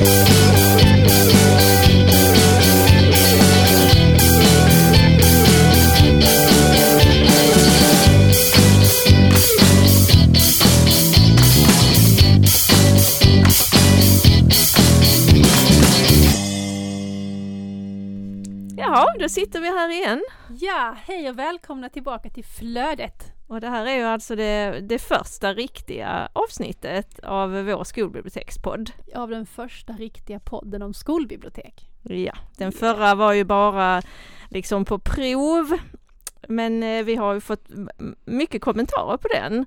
Jaha, då sitter vi här igen. Ja, hej och välkomna tillbaka till Flödet. Och det här är ju alltså det, det första riktiga avsnittet av vår skolbibliotekspodd. Av den första riktiga podden om skolbibliotek. Ja, den förra var ju bara liksom på prov. Men eh, vi har ju fått mycket kommentarer på den.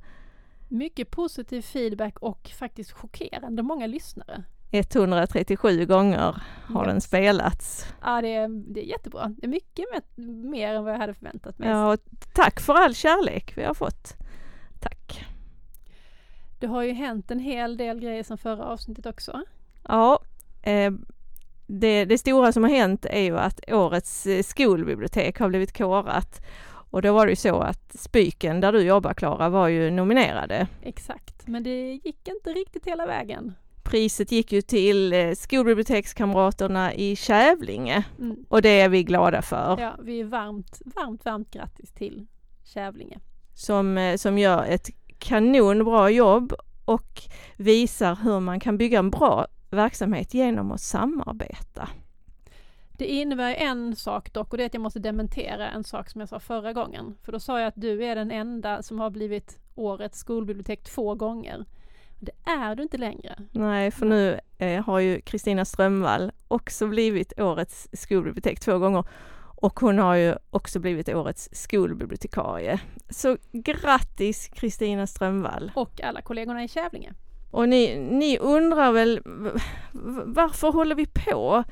Mycket positiv feedback och faktiskt chockerande många lyssnare. 137 gånger har den Yes. spelats. Ja, det är, det är jättebra. Det är mycket mer, mer än vad jag hade förväntat mig. Ja, och tack för all kärlek vi har fått. Tack. Det har ju hänt en hel del grejer som förra avsnittet också. Ja, eh, det, det stora som har hänt är ju att årets eh, skolbibliotek har blivit korat. Och då var det ju så att Spyken, där du jobbar Klara, var ju nominerade. Exakt, men det gick inte riktigt hela vägen. Priset gick ju till eh, skolbibliotekskamraterna i Kävlinge Mm. och det är vi glada för. Ja, vi är varmt, varmt, varmt grattis till Kävlinge. Som, eh, som gör ett kanonbra jobb och visar hur man kan bygga en bra verksamhet genom att samarbeta. Det innebär en sak dock och det är att jag måste dementera en sak som jag sa förra gången. För då sa jag att du är den enda som har blivit årets skolbibliotek två gånger. Det är du inte längre. Nej, för nu eh, har ju Kristina Strömvall också blivit årets skolbibliotek två gånger och hon har ju också blivit årets skolbibliotekarie. Så grattis Kristina Strömvall! Och alla kollegorna i Kävlinge. Och ni, ni undrar väl varför håller vi på?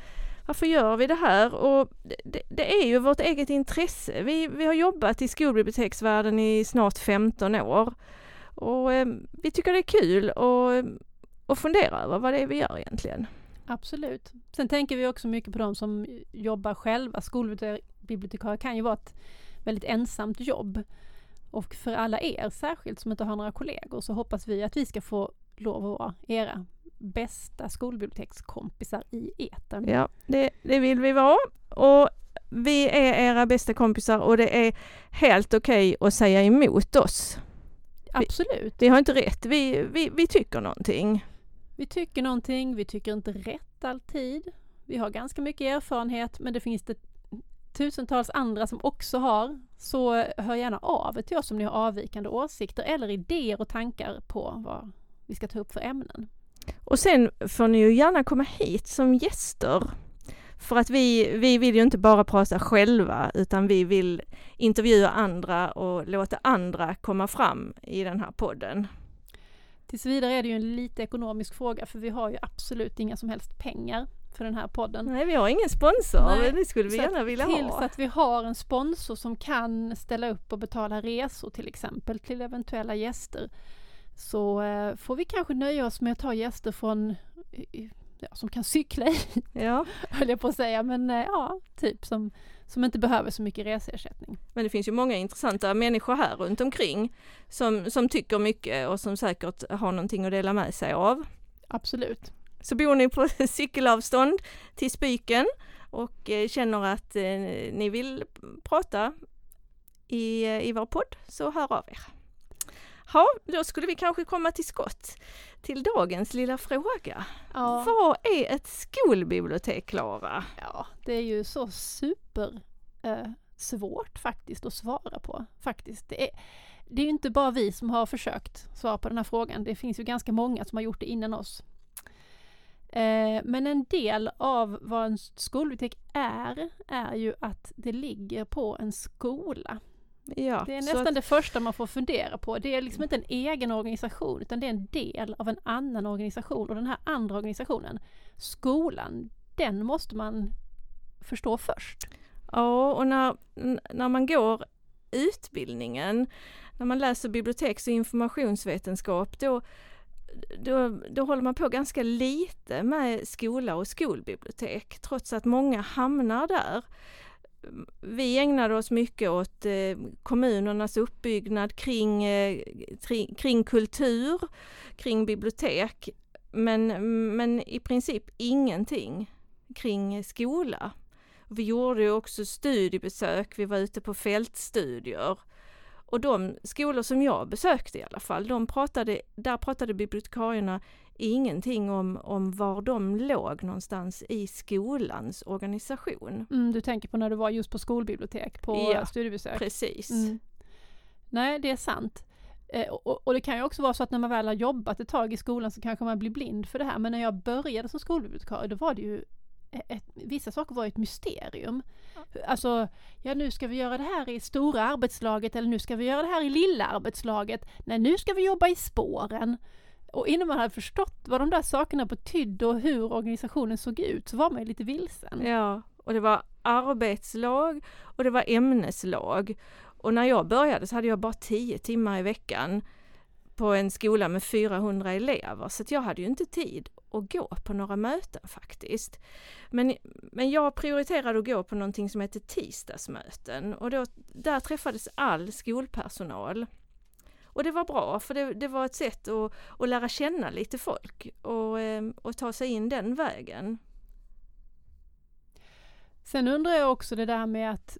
Varför gör vi det här? Och det, det är ju vårt eget intresse. Vi, vi har jobbat i skolbiblioteksvärlden i snart 15 år och eh, vi tycker det är kul och, och fundera över vad det är vi gör egentligen. Absolut. Sen tänker vi också mycket på de som jobbar själva. Skolbibliotekarie kan ju vara ett väldigt ensamt jobb. Och för alla er särskilt som inte har några kollegor så hoppas vi att vi ska få lov att vara era bästa skolbibliotekskompisar i etern. Ja, det, det vill vi vara och vi är era bästa kompisar och det är helt okej att säga emot oss. Absolut. Vi har inte rätt, vi, vi, vi tycker någonting. Vi tycker någonting, vi tycker inte rätt alltid. Vi har ganska mycket erfarenhet men det finns det tusentals andra som också har. Så hör gärna av er till oss om ni har avvikande åsikter eller idéer och tankar på vad vi ska ta upp för ämnen. Och sen får ni ju gärna komma hit som gäster. För att vi, vi vill ju inte bara prata själva utan vi vill intervjua andra och låta andra komma fram i den här podden. Tills vidare är det ju en lite ekonomisk fråga för vi har ju absolut inga som helst pengar för den här podden. Nej, vi har ingen sponsor, Nej, men det skulle vi Så gärna vilja tills ha. att vi har en sponsor som kan ställa upp och betala resor till exempel till eventuella gäster så eh, får vi kanske nöja oss med att ta gäster från ja, som kan cykla hit, Ja, höll jag på att säga, men eh, ja, typ som, som inte behöver så mycket reseersättning. men det finns ju många intressanta människor här runt omkring som, som tycker mycket och som säkert har någonting att dela med sig av. Absolut. Så bor ni på cykelavstånd till Spyken och eh, känner att eh, ni vill prata i, i vår podd så hör av er. Ja, då skulle vi kanske komma till skott till dagens lilla fråga. Ja, Vad är ett skolbibliotek, Klara? ja det är ju så super eh, svårt faktiskt att svara på. Faktiskt. Det är, det är ju inte bara vi som har försökt svara på den här frågan. Det finns ju ganska många som har gjort det innan oss. Eh, men en del av vad en skolbibliotek är, är ju att det ligger på en skola. Ja, Det är nästan att- det första man får fundera på. Det är liksom inte en egen organisation utan det är en del av en annan organisation och den här andra organisationen, skolan, den måste man förstå först. Ja, och när, när man går utbildningen, när man läser biblioteks och informationsvetenskap, då, då, då håller man på ganska lite med skola och skolbibliotek, trots att många hamnar där. Vi ägnade oss mycket åt eh, kommunernas uppbyggnad kring, eh, kring kultur, kring bibliotek men, men i princip ingenting kring skola. Vi gjorde också studiebesök, vi var ute på fältstudier. Och de skolor som jag besökte i alla fall, de pratade, där pratade bibliotekarierna ingenting om, om var de låg någonstans i skolans organisation. Mm, du tänker på när du var just på skolbibliotek, på ja, studiebesök? precis. Mm. Nej, det är sant. Eh, och, och, det kan ju också vara så att när man väl har jobbat ett tag i skolan så kanske man blir blind för det här. Men när jag började som skolbibliotekarie då var det ju ett, vissa saker var ett mysterium. Alltså, ja nu ska vi göra det här i stora arbetslaget eller nu ska vi göra det här i lilla arbetslaget. Nej, nu ska vi jobba i spåren. Och innan man hade förstått vad de där sakerna betydde och hur organisationen såg ut så var man ju lite vilsen. Ja, och det var arbetslag och det var ämneslag. Och när jag började så hade jag bara tio timmar i veckan på en skola med 400 elever så jag hade ju inte tid att gå på några möten faktiskt. Men, men jag prioriterade att gå på någonting som heter tisdagsmöten och då, där träffades all skolpersonal. Och det var bra för det, det var ett sätt att, att lära känna lite folk och, eh, och ta sig in den vägen. Sen undrar jag också det där med att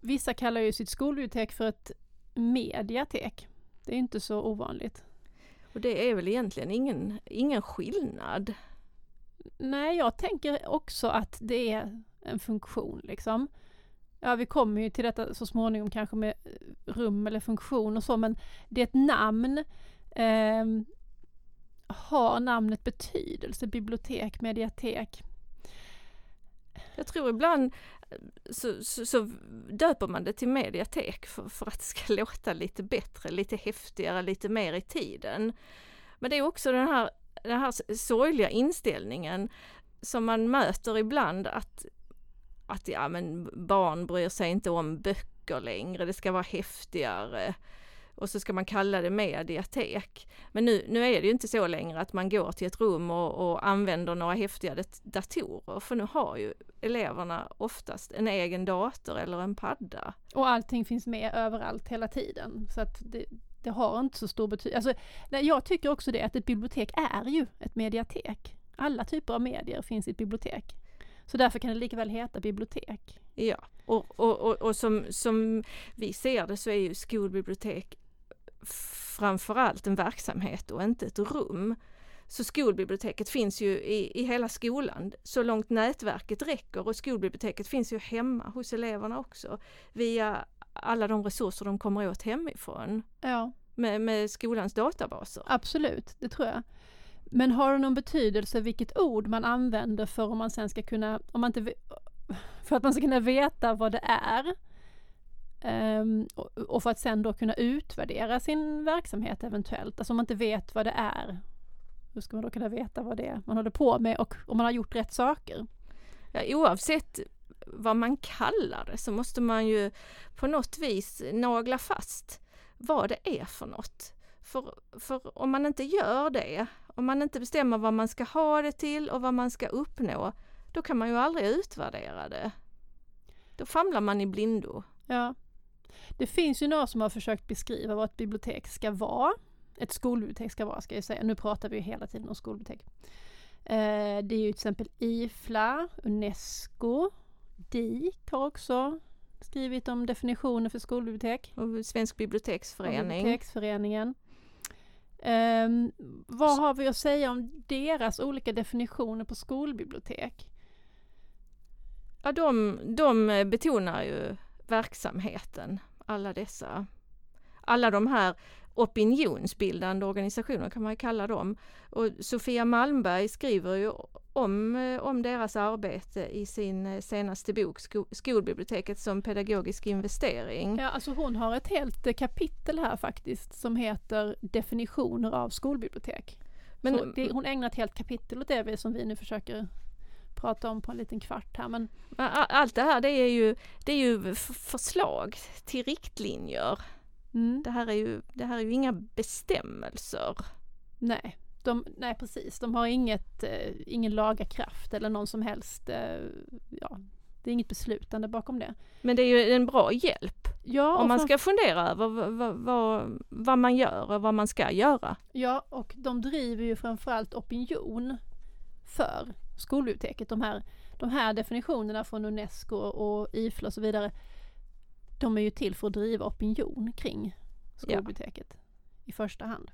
vissa kallar ju sitt skolbibliotek för ett mediatek. Det är inte så ovanligt. Och det är väl egentligen ingen, ingen skillnad? Nej, jag tänker också att det är en funktion liksom. Ja, vi kommer ju till detta så småningom kanske med eh, rum eller funktion och så, men det är ett namn. Eh, har namnet betydelse? Bibliotek, mediatek? Jag tror ibland eh, så, så, så, döper man det till mediatek för, för, att det ska låta lite bättre, lite häftigare, lite mer i tiden. Men det är också den här, den här sorgliga inställningen som man möter ibland att, att ja, men barn bryr sig inte om böcker längre, det ska vara häftigare och så ska man kalla det mediatek. Men nu, nu är det ju inte så längre att man går till ett rum och, och använder några häftiga datorer, för nu har ju eleverna oftast en egen dator eller en padda. Och allting finns med överallt hela tiden, så att det, det har inte så stor betydelse. Alltså, jag tycker också det, att ett bibliotek är ju ett mediatek. Alla typer av medier finns i ett bibliotek. Så därför kan det lika väl heta bibliotek. Ja, och, och, och, och som, som vi ser det så är ju skolbibliotek framförallt en verksamhet och inte ett rum. Så skolbiblioteket finns ju i, i hela skolan så långt nätverket räcker och skolbiblioteket finns ju hemma hos eleverna också via alla de resurser de kommer åt hemifrån. Ja. Med, med skolans databaser. Absolut, det tror jag. Men har det någon betydelse vilket ord man använder för om man sen ska kunna, om man inte, för att man ska kunna veta vad det är? Um, och för att sen då kunna utvärdera sin verksamhet eventuellt. Alltså om man inte vet vad det är, hur ska man då kunna veta vad det är man håller på med och om man har gjort rätt saker? Ja, oavsett vad man kallar det så måste man ju på något vis nagla fast vad det är för något. För, för om man inte gör det, om man inte bestämmer vad man ska ha det till och vad man ska uppnå, då kan man ju aldrig utvärdera det. Då famlar man i blindo. Ja. Det finns ju några som har försökt beskriva vad ett bibliotek ska vara. Ett skolbibliotek ska vara, ska jag säga. Nu pratar vi hela tiden om skolbibliotek. Eh, det är ju till exempel IFLA, Unesco, DIK har också skrivit om definitioner för skolbibliotek. Och Svensk biblioteksförening. Och biblioteksföreningen. Um, vad har vi att säga om deras olika definitioner på skolbibliotek? Ja, de, de betonar ju verksamheten alla dessa, alla de här opinionsbildande organisationer kan man kalla dem. Och Sofia Malmberg skriver ju om, eh, om deras arbete i sin eh, senaste bok Sko Skolbiblioteket som pedagogisk investering. Ja, alltså hon har ett helt eh, kapitel här faktiskt som heter Definitioner av skolbibliotek. Men, det, hon ägnar ett helt kapitel åt det som vi nu försöker prata om på en liten kvart här. Men... Allt det här det är ju, det är ju förslag till riktlinjer. Mm. Det, här är ju, det här är ju inga bestämmelser. Nej, de, nej precis. De har inget, eh, ingen lagakraft eller någon som helst, eh, ja, Det är inget beslutande bakom det. Men det är ju en bra hjälp Ja, om man ska fundera över vad, vad, vad, vad man gör och vad man ska göra. Ja, och de driver ju framförallt opinion för skolbiblioteket. De här, de här definitionerna från Unesco och IFLA och så vidare, de är ju till för att driva opinion kring skolbiblioteket i första hand.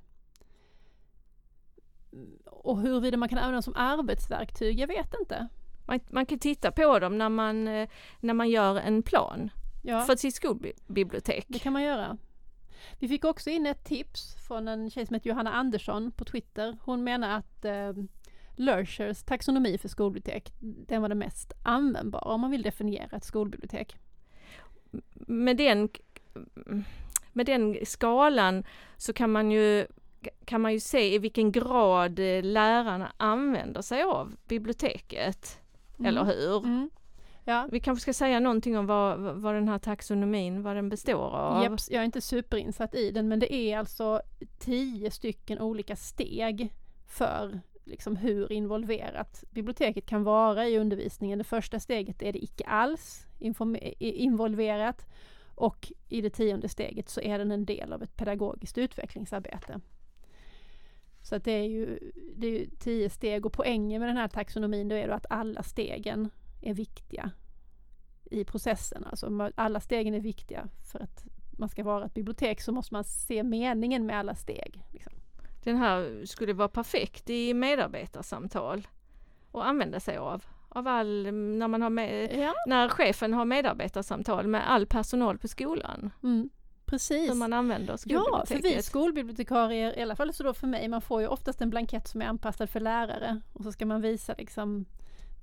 Och huruvida man kan använda dem som arbetsverktyg, jag vet inte. Man, man kan titta på dem när man, eh, när man gör en plan Ja, för sitt skolbibliotek. det kan man göra. Vi fick också in ett tips från en tjej som heter Johanna Andersson på Twitter. Hon menar att eh, Lurchers taxonomi för skolbibliotek, den var det mest användbara om man vill definiera ett skolbibliotek. Med den, med den skalan så kan man ju kan man ju se i vilken grad eh, lärarna använder sig av biblioteket. Eller hur? Mm. Ja, Vi kanske ska säga någonting om vad, vad den här taxonomin, vad den består av. Jeps, jag är inte superinsatt i den men det är alltså tio stycken olika steg för liksom hur involverat biblioteket kan vara i undervisningen. Det första steget är det icke alls involverat och i det tionde steget så är den en del av ett pedagogiskt utvecklingsarbete. Så att det är ju det är ju tio steg och poängen med den här taxonomin då är då att alla stegen är viktiga i processen. Alltså alla stegen är viktiga för att man ska vara ett bibliotek så måste man se meningen med alla steg. Den här skulle vara perfekt i medarbetarsamtal och använda sig av. Av all, när man har med, Ja, när chefen har medarbetarsamtal med all personal på skolan. mm, precis. Hur man använder Ja, skolbiblioteket. för vi skolbibliotekarier, i alla fall så då för mig, man får ju oftast en blankett som är anpassad för lärare och så ska man visa liksom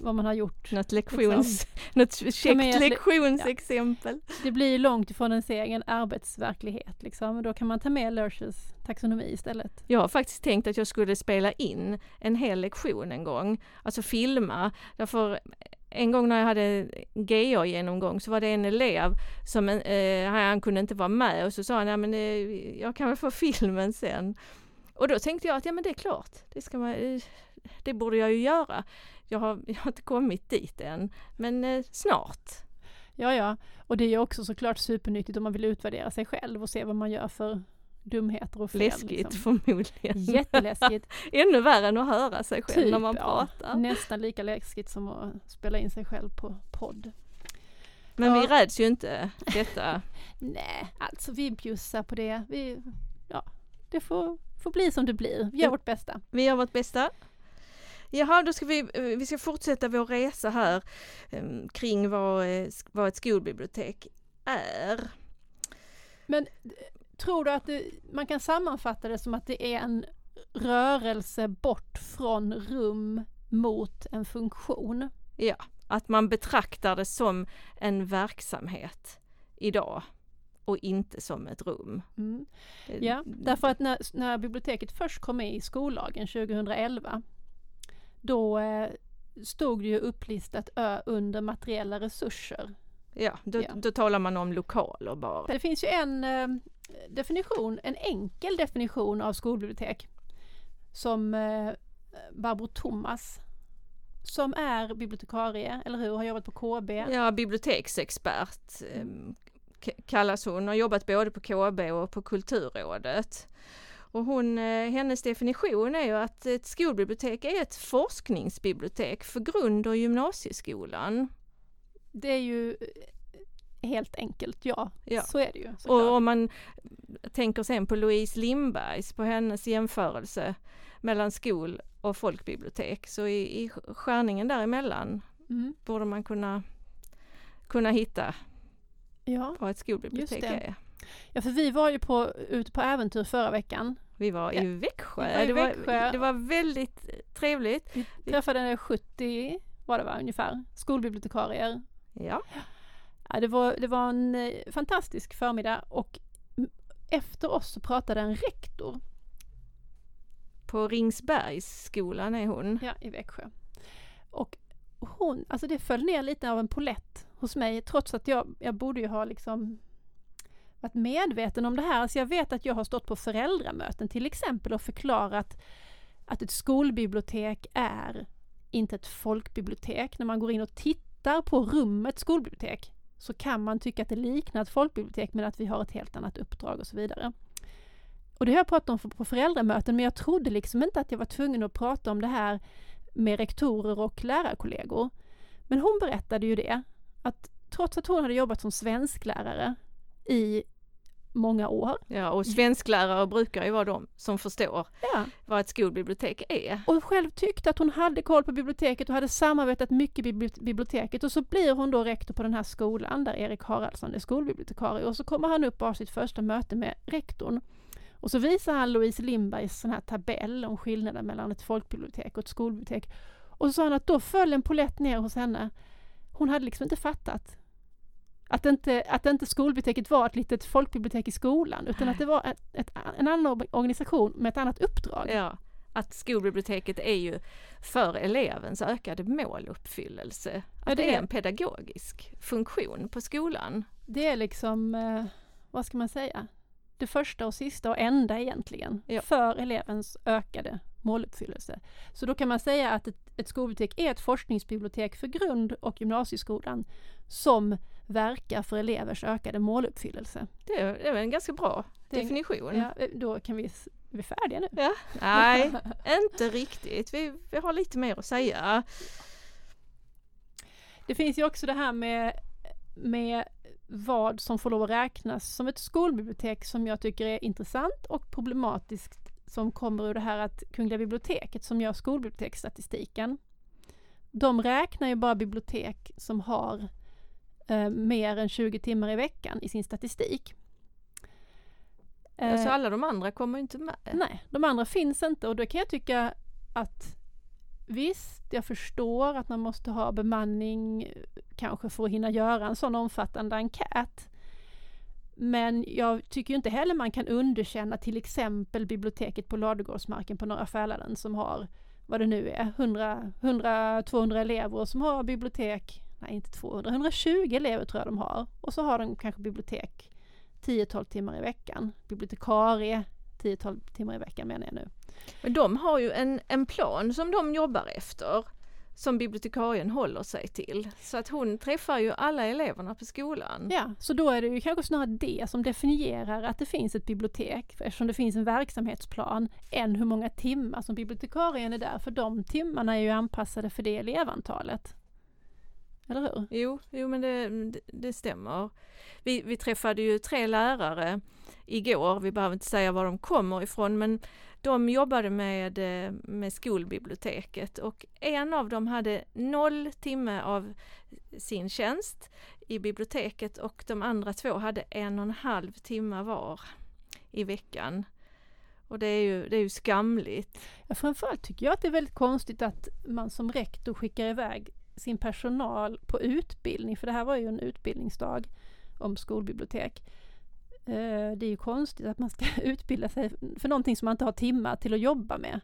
vad man har gjort. Något lektions, något men käckt lektionsexempel. Det blir långt ifrån ens egen arbetsverklighet liksom. Då kan man ta med Lurchers taxonomi istället. Jag har faktiskt tänkt att jag skulle spela in en hel lektion en gång, alltså filma. Därför en gång när jag hade GA-genomgång så var det en elev som, eh, han kunde inte vara med och så sa han, ja men eh, jag kan väl få filmen sen. Och då tänkte jag att ja men det är klart, det, ska man, eh, det borde jag ju göra. Jag har, jag har inte kommit dit än, men eh, snart. Ja, ja. Och det är ju också såklart supernyttigt om man vill utvärdera sig själv och se vad man gör för dumheter och fel. Läskigt liksom. förmodligen. Jätteläskigt. Ännu värre än att höra sig själv Typ, när man ja. pratar. Nästan lika läskigt som att spela in sig själv på podd. Men vi Ja. räds ju inte detta. Nej, alltså vi bjussar på det. Vi, ja, det får, får bli som det blir. Vi gör vårt bästa. Vi gör vårt bästa. Jaha, då ska vi, eh, vi ska fortsätta vår resa här eh, kring vad, eh, vad ett skolbibliotek är. Men eh, tror du att det, man kan sammanfatta det som att det är en rörelse bort från rum mot en funktion? Ja, att man betraktar det som en verksamhet idag och inte som ett rum. Mm. Det- Ja, därför att när, när biblioteket först kom med i skollagen 2011 då eh, stod det ju upplistat ö under materiella resurser. Ja, då, Ja. då talar man om lokaler bara. Det finns ju en eh, definition, en enkel definition av skolbibliotek som eh, Barbro Thomas som är bibliotekarie, eller hur, har jobbat på KB. Ja, biblioteksexpert k- kallas hon, har jobbat både på KB och på Kulturrådet. Och hon, eh, hennes definition är ju att ett skolbibliotek är ett forskningsbibliotek för grund och gymnasieskolan. Det är ju eh, helt enkelt, ja. Ja. Så är det ju. Och såklart. om man tänker sen på Louise Lindbergs, på hennes jämförelse mellan skol och folkbibliotek, så i, i skärningen däremellan Mm. borde man kunna, kunna hitta Ja. vad ett skolbibliotek Just det. är. ja, för vi var ju på, ute på äventyr förra veckan. Vi var Ja. i Växjö. Vi var i det, var, Växjö. det var väldigt trevligt. Vi träffade 70, var det va, ungefär, skolbibliotekarier. Ja, Ja, det, var, det var en eh, fantastisk förmiddag och efter oss så pratade en rektor på Ringsbergsskolan är hon. ja, i Växjö. Och hon, alltså det föll ner lite av en polett hos mig trots att jag, jag borde ju ha liksom varit medveten om det här. Så jag vet att jag har stått på föräldramöten till exempel och förklarat att ett skolbibliotek är inte ett folkbibliotek. När man går in och tittar tittar på rummet skolbibliotek så kan man tycka att det liknar ett folkbibliotek men att vi har ett helt annat uppdrag och så vidare. Och det har jag pratat om på föräldramöten men jag trodde liksom inte att jag var tvungen att prata om det här med rektorer och lärarkollegor. Men hon berättade ju det, att trots att hon hade jobbat som svensklärare i många år. Ja, och svensklärare brukar ju vara de som förstår ja. vad ett skolbibliotek är. Och själv tyckte att hon hade koll på biblioteket och hade samarbetat mycket med biblioteket och så blir hon då rektor på den här skolan där Erik Haraldsson är skolbibliotekarie och så kommer han upp och har sitt första möte med rektorn. Och så visar han Louise Lindbergs sån här tabell om skillnaden mellan ett folkbibliotek och ett skolbibliotek. Och så sa han att då föll en polett ner hos henne. Hon hade liksom inte fattat att inte, att inte skolbiblioteket var ett litet folkbibliotek i skolan utan att det var ett, ett, en annan organisation med ett annat uppdrag. Ja, att skolbiblioteket är ju för elevens ökade måluppfyllelse. Att ja, det, är en pedagogisk funktion på skolan. Det är liksom, eh, vad ska man säga, det första och sista och enda egentligen ja. för elevens ökade måluppfyllelse. Så då kan man säga att ett, ett skolbibliotek är ett forskningsbibliotek för grund och gymnasieskolan som verkar för elevers ökade måluppfyllelse. Det är, det är en ganska bra definition. Ja, eh, då kan vi, är vi färdiga nu? Ja, nej, inte riktigt. Vi, vi har lite mer att säga. Det finns ju också det här med, med vad som får lov att räknas som ett skolbibliotek som jag tycker är intressant och problematiskt som kommer ur det här att Kungliga biblioteket som gör skolbiblioteksstatistiken. De räknar ju bara bibliotek som har eh, mer än 20 timmar i veckan i sin statistik. Eh, alltså alla de andra kommer inte med? Nej, de andra finns inte och då kan jag tycka att visst, jag förstår att man måste ha bemanning kanske för att hinna göra en sån omfattande enkät. Men jag tycker inte heller man kan underkänna till exempel biblioteket på Ladugårdsmarken på Norra Fäladen som har, vad det nu är, 100-200 elever som har bibliotek nej inte 200, 120 elever tror jag de har. Och så har de kanske bibliotek 10-12 timmar i veckan. Bibliotekarie 10-12 timmar i veckan menar jag nu. Men de har ju en, en plan som de jobbar efter som bibliotekarien håller sig till. Så att hon träffar ju alla eleverna på skolan. Ja, så då är det ju kanske snarare det som definierar att det finns ett bibliotek eftersom det finns en verksamhetsplan än hur många timmar som bibliotekarien är där för de timmarna är ju anpassade för det elevantalet. Eller hur? Jo, jo men det, det stämmer. Vi, vi träffade ju tre lärare igår, vi behöver inte säga var de kommer ifrån, men de jobbade med, med skolbiblioteket och en av dem hade noll timme av sin tjänst i biblioteket och de andra två hade en och en halv timme var i veckan. Och det är ju, det är ju skamligt. Ja, framförallt tycker jag att det är väldigt konstigt att man som rektor skickar iväg sin personal på utbildning, för det här var ju en utbildningsdag om skolbibliotek. Eh, det är ju konstigt att man ska utbilda sig för någonting som man inte har timmar till att jobba med.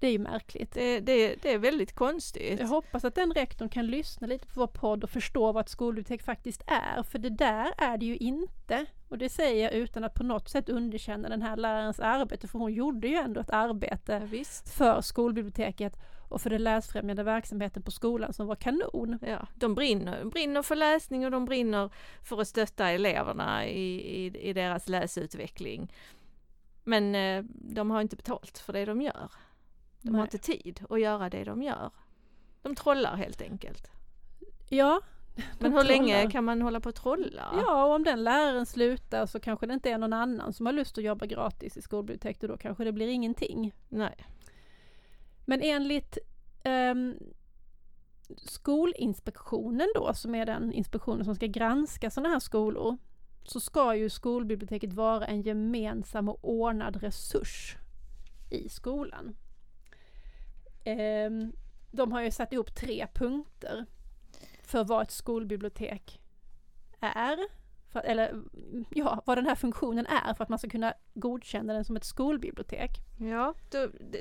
Det är ju märkligt. Det, det, det, är väldigt konstigt. Jag hoppas att den rektorn kan lyssna lite på vår podd och förstå vad ett skolbibliotek faktiskt är, för det där är det ju inte. Och det säger jag utan att på något sätt underkänna den här lärarens arbete, för hon gjorde ju ändå ett arbete ja, för skolbiblioteket och för den läsfrämjande verksamheten på skolan som var kanon. Ja, de brinner, brinner för läsning och de brinner för att stötta eleverna i, i, i deras läsutveckling. Men eh, de har inte betalt för det de gör. De Nej. har inte tid att göra det de gör. De trollar helt enkelt. Ja. Men hur trollar. länge kan man hålla på att trolla? Ja, och om den läraren slutar så kanske det inte är någon annan som har lust att jobba gratis i skolbiblioteket och då kanske det blir ingenting. Nej. Men enligt um, Skolinspektionen då, som är den inspektionen som ska granska sådana här skolor, så ska ju skolbiblioteket vara en gemensam och ordnad resurs i skolan. Ehm, de har ju satt ihop tre punkter för vad ett skolbibliotek är. För, eller ja, vad den här funktionen är för att man ska kunna godkänna den som ett skolbibliotek. Ja,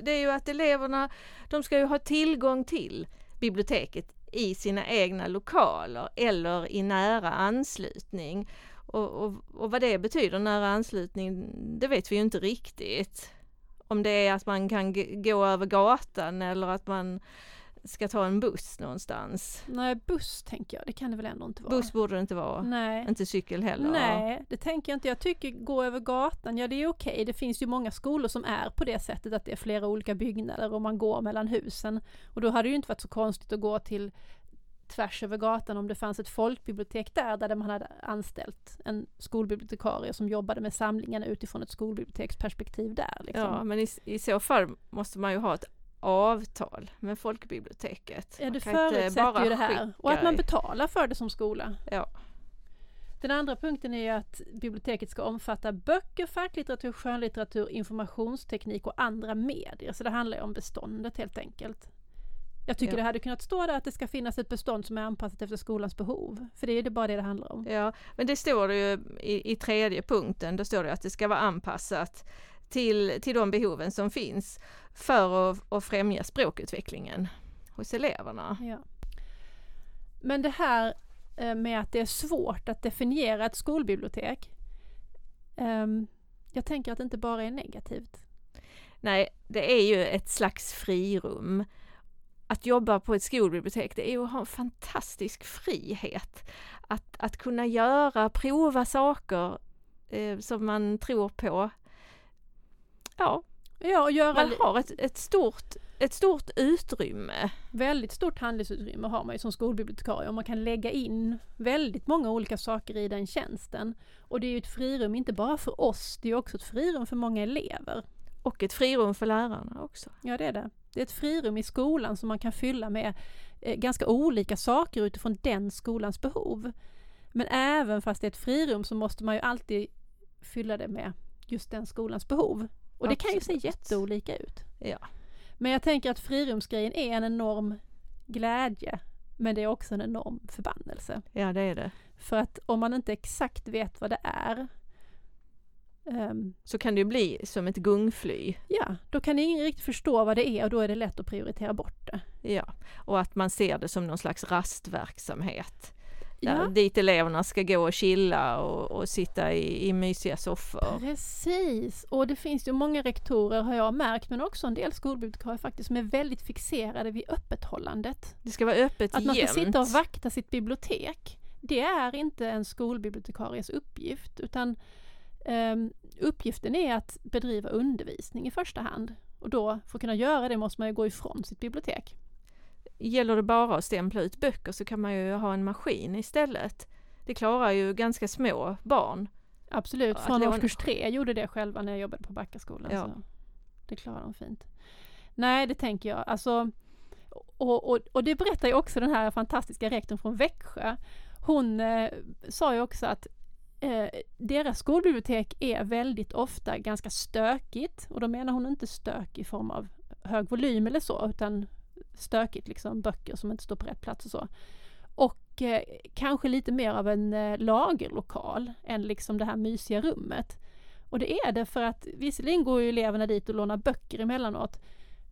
det är ju att eleverna, de ska ju ha tillgång till biblioteket i sina egna lokaler eller i nära anslutning. Och, och, och vad det betyder, nära anslutning, det vet vi ju inte riktigt. Om det är att man kan gå över gatan eller att man ska ta en buss någonstans. Nej, buss tänker jag, det kan det väl ändå inte vara? Buss borde det inte vara. Nej. Inte cykel heller. Nej, det tänker jag inte. Jag tycker gå över gatan, ja det är okej. Det finns ju många skolor som är på det sättet att det är flera olika byggnader och man går mellan husen. Och då hade det ju inte varit så konstigt att gå till tvärs över gatan om det fanns ett folkbibliotek där, där man hade anställt en skolbibliotekarie som jobbade med samlingarna utifrån ett skolbiblioteksperspektiv där. Liksom. Ja, men i, i så fall måste man ju ha ett avtal med folkbiblioteket. Ja, det förutsätter bara ju det här. Och att man betalar för det som skola. Ja, Den andra punkten är ju att biblioteket ska omfatta böcker, facklitteratur, skönlitteratur, informationsteknik och andra medier. Så det handlar ju om beståndet helt enkelt. Jag tycker Ja. det hade kunnat stå där att det ska finnas ett bestånd som är anpassat efter skolans behov. För det är det bara det det handlar om. ja, men det står det ju i, i tredje punkten, då står det att det ska vara anpassat till, till de behoven som finns för att, att främja språkutvecklingen hos eleverna. Ja. Men det här eh, med att det är svårt att definiera ett skolbibliotek. ehm, jag tänker att det inte bara är negativt. Nej, det är ju ett slags frirum. Att jobba på ett skolbibliotek, det är att ha en fantastisk frihet. Att, att kunna göra, prova saker eh, som man tror på. Ja, Ja, och göra man har ett, ett, stort, ett stort utrymme. väldigt stort handlingsutrymme har man ju som skolbibliotekarie och man kan lägga in väldigt många olika saker i den tjänsten. Och det är ju ett frirum inte bara för oss, det är också ett frirum för många elever. Och ett frirum för lärarna också. Ja, det är det. Det är ett frirum i skolan som man kan fylla med eh, ganska olika saker utifrån den skolans behov. Men även fast det är ett frirum så måste man ju alltid fylla det med just den skolans behov. Och det kan ju se Absolut. jätteolika ut. Ja. Men jag tänker att frirumsgrejen är en enorm glädje. Men det är också en enorm förbannelse. ja, det är det. För att om man inte exakt vet vad det är ehm, Så kan det ju bli som ett gungfly. Ja, då kan ingen riktigt förstå vad det är och då är det lätt att prioritera bort det. Ja, och att man ser det som någon slags rastverksamhet. Där, Ja, Dit eleverna ska gå och chilla och, och sitta i, i mysiga soffor. precis. Och det finns ju många rektorer har jag märkt, men också en del skolbibliotekarier faktiskt, som är väldigt fixerade vid öppethållandet. Det ska vara öppet Att man ska sitta och vakta sitt bibliotek, det är inte en skolbibliotekaries uppgift, utan uppgiften är att bedriva undervisning i första hand. Och då, för att kunna göra det, måste man ju gå ifrån sitt bibliotek. Gäller det bara att stämpla ut böcker så kan man ju ha en maskin istället. Det klarar ju ganska små barn. Absolut, från låna- årskurs tre jag gjorde det själva när jag jobbade på Backaskolan. Ja. Så det klarar de fint. Nej, det tänker jag. Alltså, och, och, och det berättar ju också den här fantastiska rektorn från Växjö. Hon eh, sa ju också att eh, deras skolbibliotek är väldigt ofta ganska stökigt. Och då menar hon inte stök i form av hög volym eller så, utan stökigt, liksom böcker som inte står på rätt plats och så. Och eh, kanske lite mer av en eh, lagerlokal än liksom det här mysiga rummet. Och det är det för att visserligen går ju eleverna dit och lånar böcker emellanåt,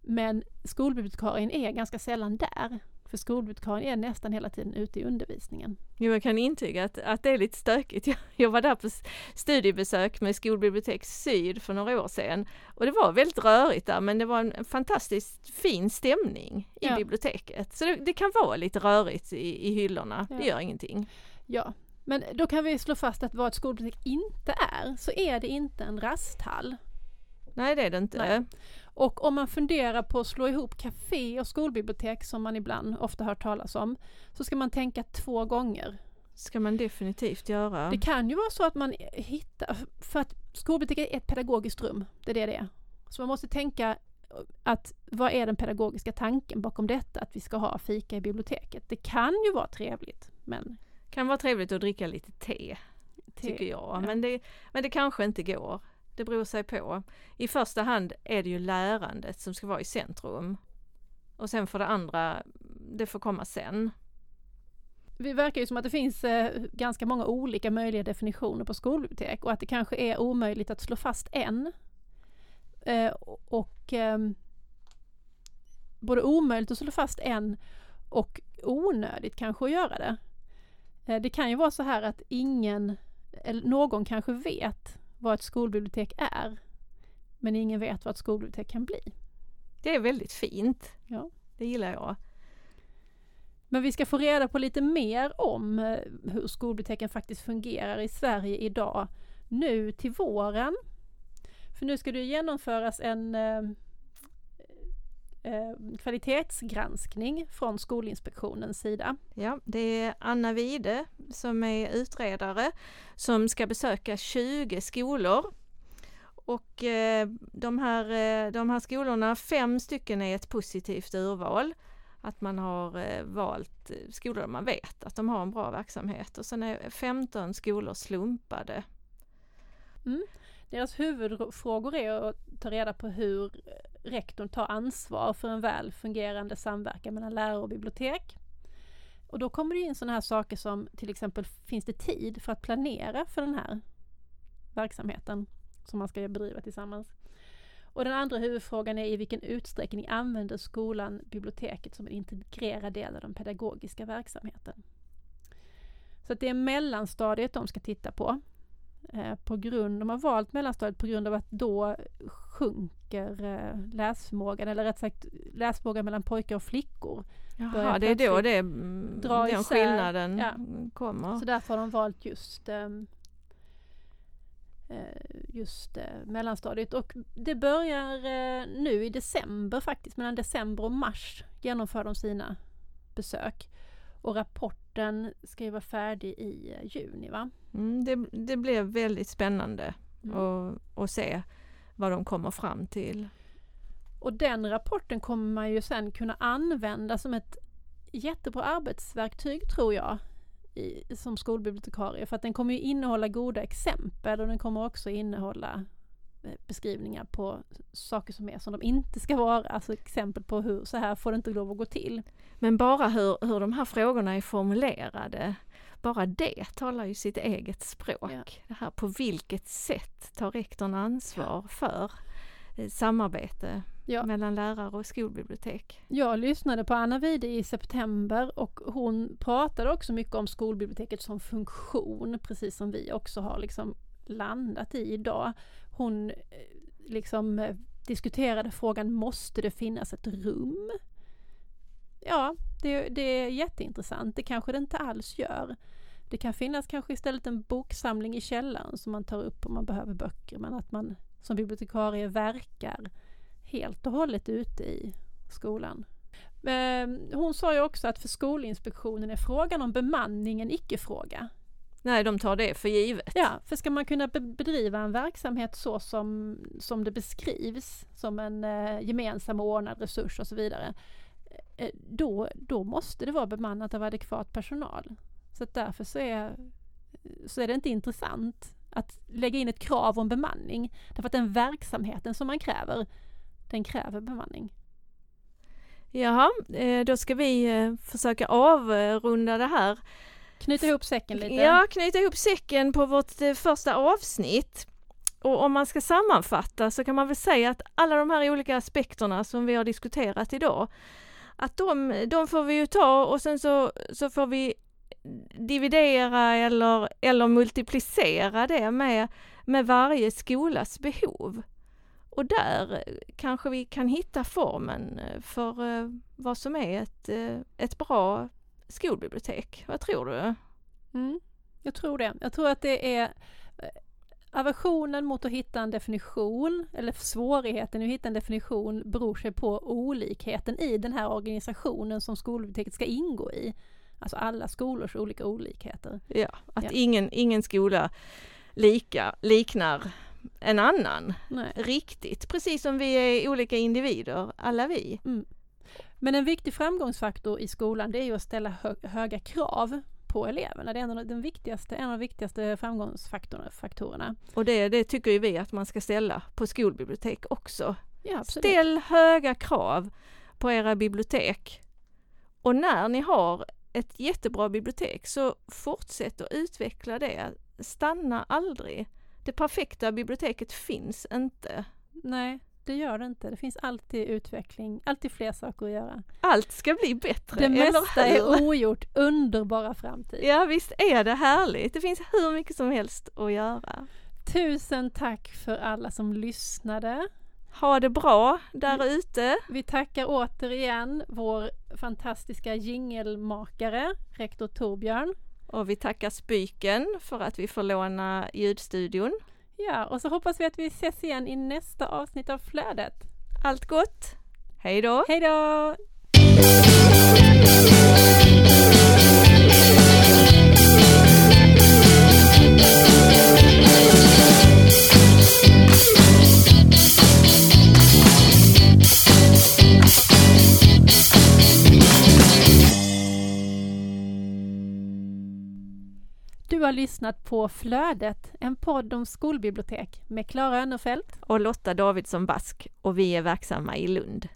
men skolbibliotekarien är ganska sällan där. För skolbibliotekarien är nästan hela tiden ute i undervisningen. Jo, jag kan intyga att, att det är lite stökigt. Jag, jag var där på studiebesök med Skolbibliotek Syd för några år sedan och det var väldigt rörigt där men det var en fantastiskt fin stämning i Ja. biblioteket. Så det, det kan vara lite rörigt i, i hyllorna, Ja. det gör ingenting. Ja, men då kan vi slå fast att vad ett skolbibliotek inte är, så är det inte en rasthall. Nej det är det inte. Nej. Och om man funderar på att slå ihop café och skolbibliotek, som man ibland ofta hört talas om, så ska man tänka två gånger. ska man definitivt göra. Det kan ju vara så att man hittar, för att skolbiblioteket är ett pedagogiskt rum, det är det det är. Så man måste tänka att vad är den pedagogiska tanken bakom detta, att vi ska ha fika i biblioteket? Det kan ju vara trevligt, men kan vara trevligt att dricka lite te, tycker jag. ja. Men, det, men det kanske inte går. Det beror sig på. I första hand är det ju lärandet som ska vara i centrum. Och sen för det andra, det får komma sen. Det verkar ju som att det finns eh, ganska många olika möjliga definitioner på skolbibliotek och att det kanske är omöjligt att slå fast en. Eh, och ehm, både omöjligt att slå fast en och onödigt kanske att göra det. Eh, det kan ju vara så här att ingen, eller någon kanske vet vad ett skolbibliotek är, men ingen vet vad ett skolbibliotek kan bli. Det är väldigt fint. Ja. Det gillar jag. Men vi ska få reda på lite mer om eh, hur skolbiblioteken faktiskt fungerar i Sverige idag, nu till våren. För nu ska det genomföras en eh, kvalitetsgranskning från Skolinspektionens sida. Ja, det är Anna Wide som är utredare som ska besöka 20 skolor. Och eh, de, här, eh, de här skolorna, fem stycken är ett positivt urval. Att man har eh, valt skolor där man vet att de har en bra verksamhet och sen är 15 skolor slumpade. Mm. Deras huvudfrågor är att ta reda på hur rektorn tar ansvar för en väl fungerande samverkan mellan lärare och bibliotek. Och då kommer det in sådana här saker som till exempel finns det tid för att planera för den här verksamheten som man ska bedriva tillsammans. Och den andra huvudfrågan är i vilken utsträckning använder skolan biblioteket som en integrerad del av den pedagogiska verksamheten. Så det är mellanstadiet de ska titta på. Eh, på grund, de har valt mellanstadiet på grund av att då sjunker eh, läsförmågan, eller rätt sagt läsförmågan mellan pojkar och flickor. Jaha, det är då det, den skillnaden ja. kommer. Så därför har de valt just eh, just mellanstadiet och det börjar nu i december faktiskt, mellan december och mars genomför de sina besök. Och rapporten ska ju vara färdig i juni va? Mm, det, det blev väldigt spännande mm. att, se vad de kommer fram till. Och den rapporten kommer man ju sen kunna använda som ett jättebra arbetsverktyg tror jag i, som skolbibliotekarie för att den kommer ju innehålla goda exempel och den kommer också innehålla eh, beskrivningar på saker som är som de inte ska vara, alltså exempel på hur så här får det inte lov att gå till. Men bara hur, hur de här frågorna är formulerade bara det talar ju sitt eget språk. Ja. Det här på vilket sätt tar rektorn ansvar ja. för eh, samarbete ja. mellan lärare och skolbibliotek. Jag lyssnade på Anna Wide i september och hon pratade också mycket om skolbiblioteket som funktion, precis som vi också har liksom landat i idag. Hon eh, liksom eh, diskuterade frågan, måste det finnas ett rum? Ja, det, det är jätteintressant. Det kanske det inte alls gör. Det kan finnas kanske istället en boksamling i källaren som man tar upp om man behöver böcker men att man som bibliotekarie verkar helt och hållet ute i skolan. Ehm, hon sa ju också att för Skolinspektionen är frågan om bemanning en icke-fråga. Nej, de tar det för givet. Ja, för ska man kunna bedriva en verksamhet så som, som det beskrivs, som en eh, gemensam ordnad resurs och så vidare, då, då måste det vara bemannat av adekvat personal. Så att därför så är, så är det inte intressant att lägga in ett krav om bemanning. Därför att den verksamheten som man kräver, den kräver bemanning. Jaha, eh, då ska vi eh, försöka avrunda det här. Knyta ihop säcken lite. Ja, knyta ihop säcken på vårt eh, första avsnitt. Och om man ska sammanfatta så kan man väl säga att alla de här olika aspekterna som vi har diskuterat idag, att de, de får vi ju ta och sen så, så får vi dividera eller, eller multiplicera det med, med varje skolas behov. Och där kanske vi kan hitta formen eh, för eh, vad som är ett, eh, ett bra skolbibliotek. Vad tror du? Mm, jag tror det. Jag tror att det är aversionen mot att hitta en definition, eller svårigheten att hitta en definition, beror sig på olikheten i den här organisationen som skolbiblioteket ska ingå i. Alltså alla skolors olika olikheter. Ja, att ja. Ingen, ingen skola lika, liknar en annan Nej. riktigt, precis som vi är olika individer, alla vi. Mm. Men en viktig framgångsfaktor i skolan det är ju att ställa hö höga krav på eleverna. Det är en av de viktigaste, en av de viktigaste framgångsfaktorerna. Och det, det tycker ju vi att man ska ställa på skolbibliotek också. Ja, Ställ höga krav på era bibliotek. Och när ni har ett jättebra bibliotek så fortsätt att utveckla det. Stanna aldrig. Det perfekta biblioteket finns inte. Nej, det gör det inte. Det finns alltid utveckling, alltid fler saker att göra. Allt ska bli bättre, Det mesta är ogjort, underbara framtid. Ja visst är det härligt. Det finns hur mycket som helst att göra. Tusen tack för alla som lyssnade. Ha det bra där ute. Vi tackar återigen vår fantastiska jingelmakare, rektor Torbjörn. Och vi tackar Spyken för att vi får låna ljudstudion. Ja, och så hoppas vi att vi ses igen i nästa avsnitt av Flödet. Allt gott! Hej då! Hej då! Har lyssnat på Flödet, en podd om skolbibliotek med Klara Önnerfelt Och Lotta Davidsson Bask och vi är verksamma i Lund.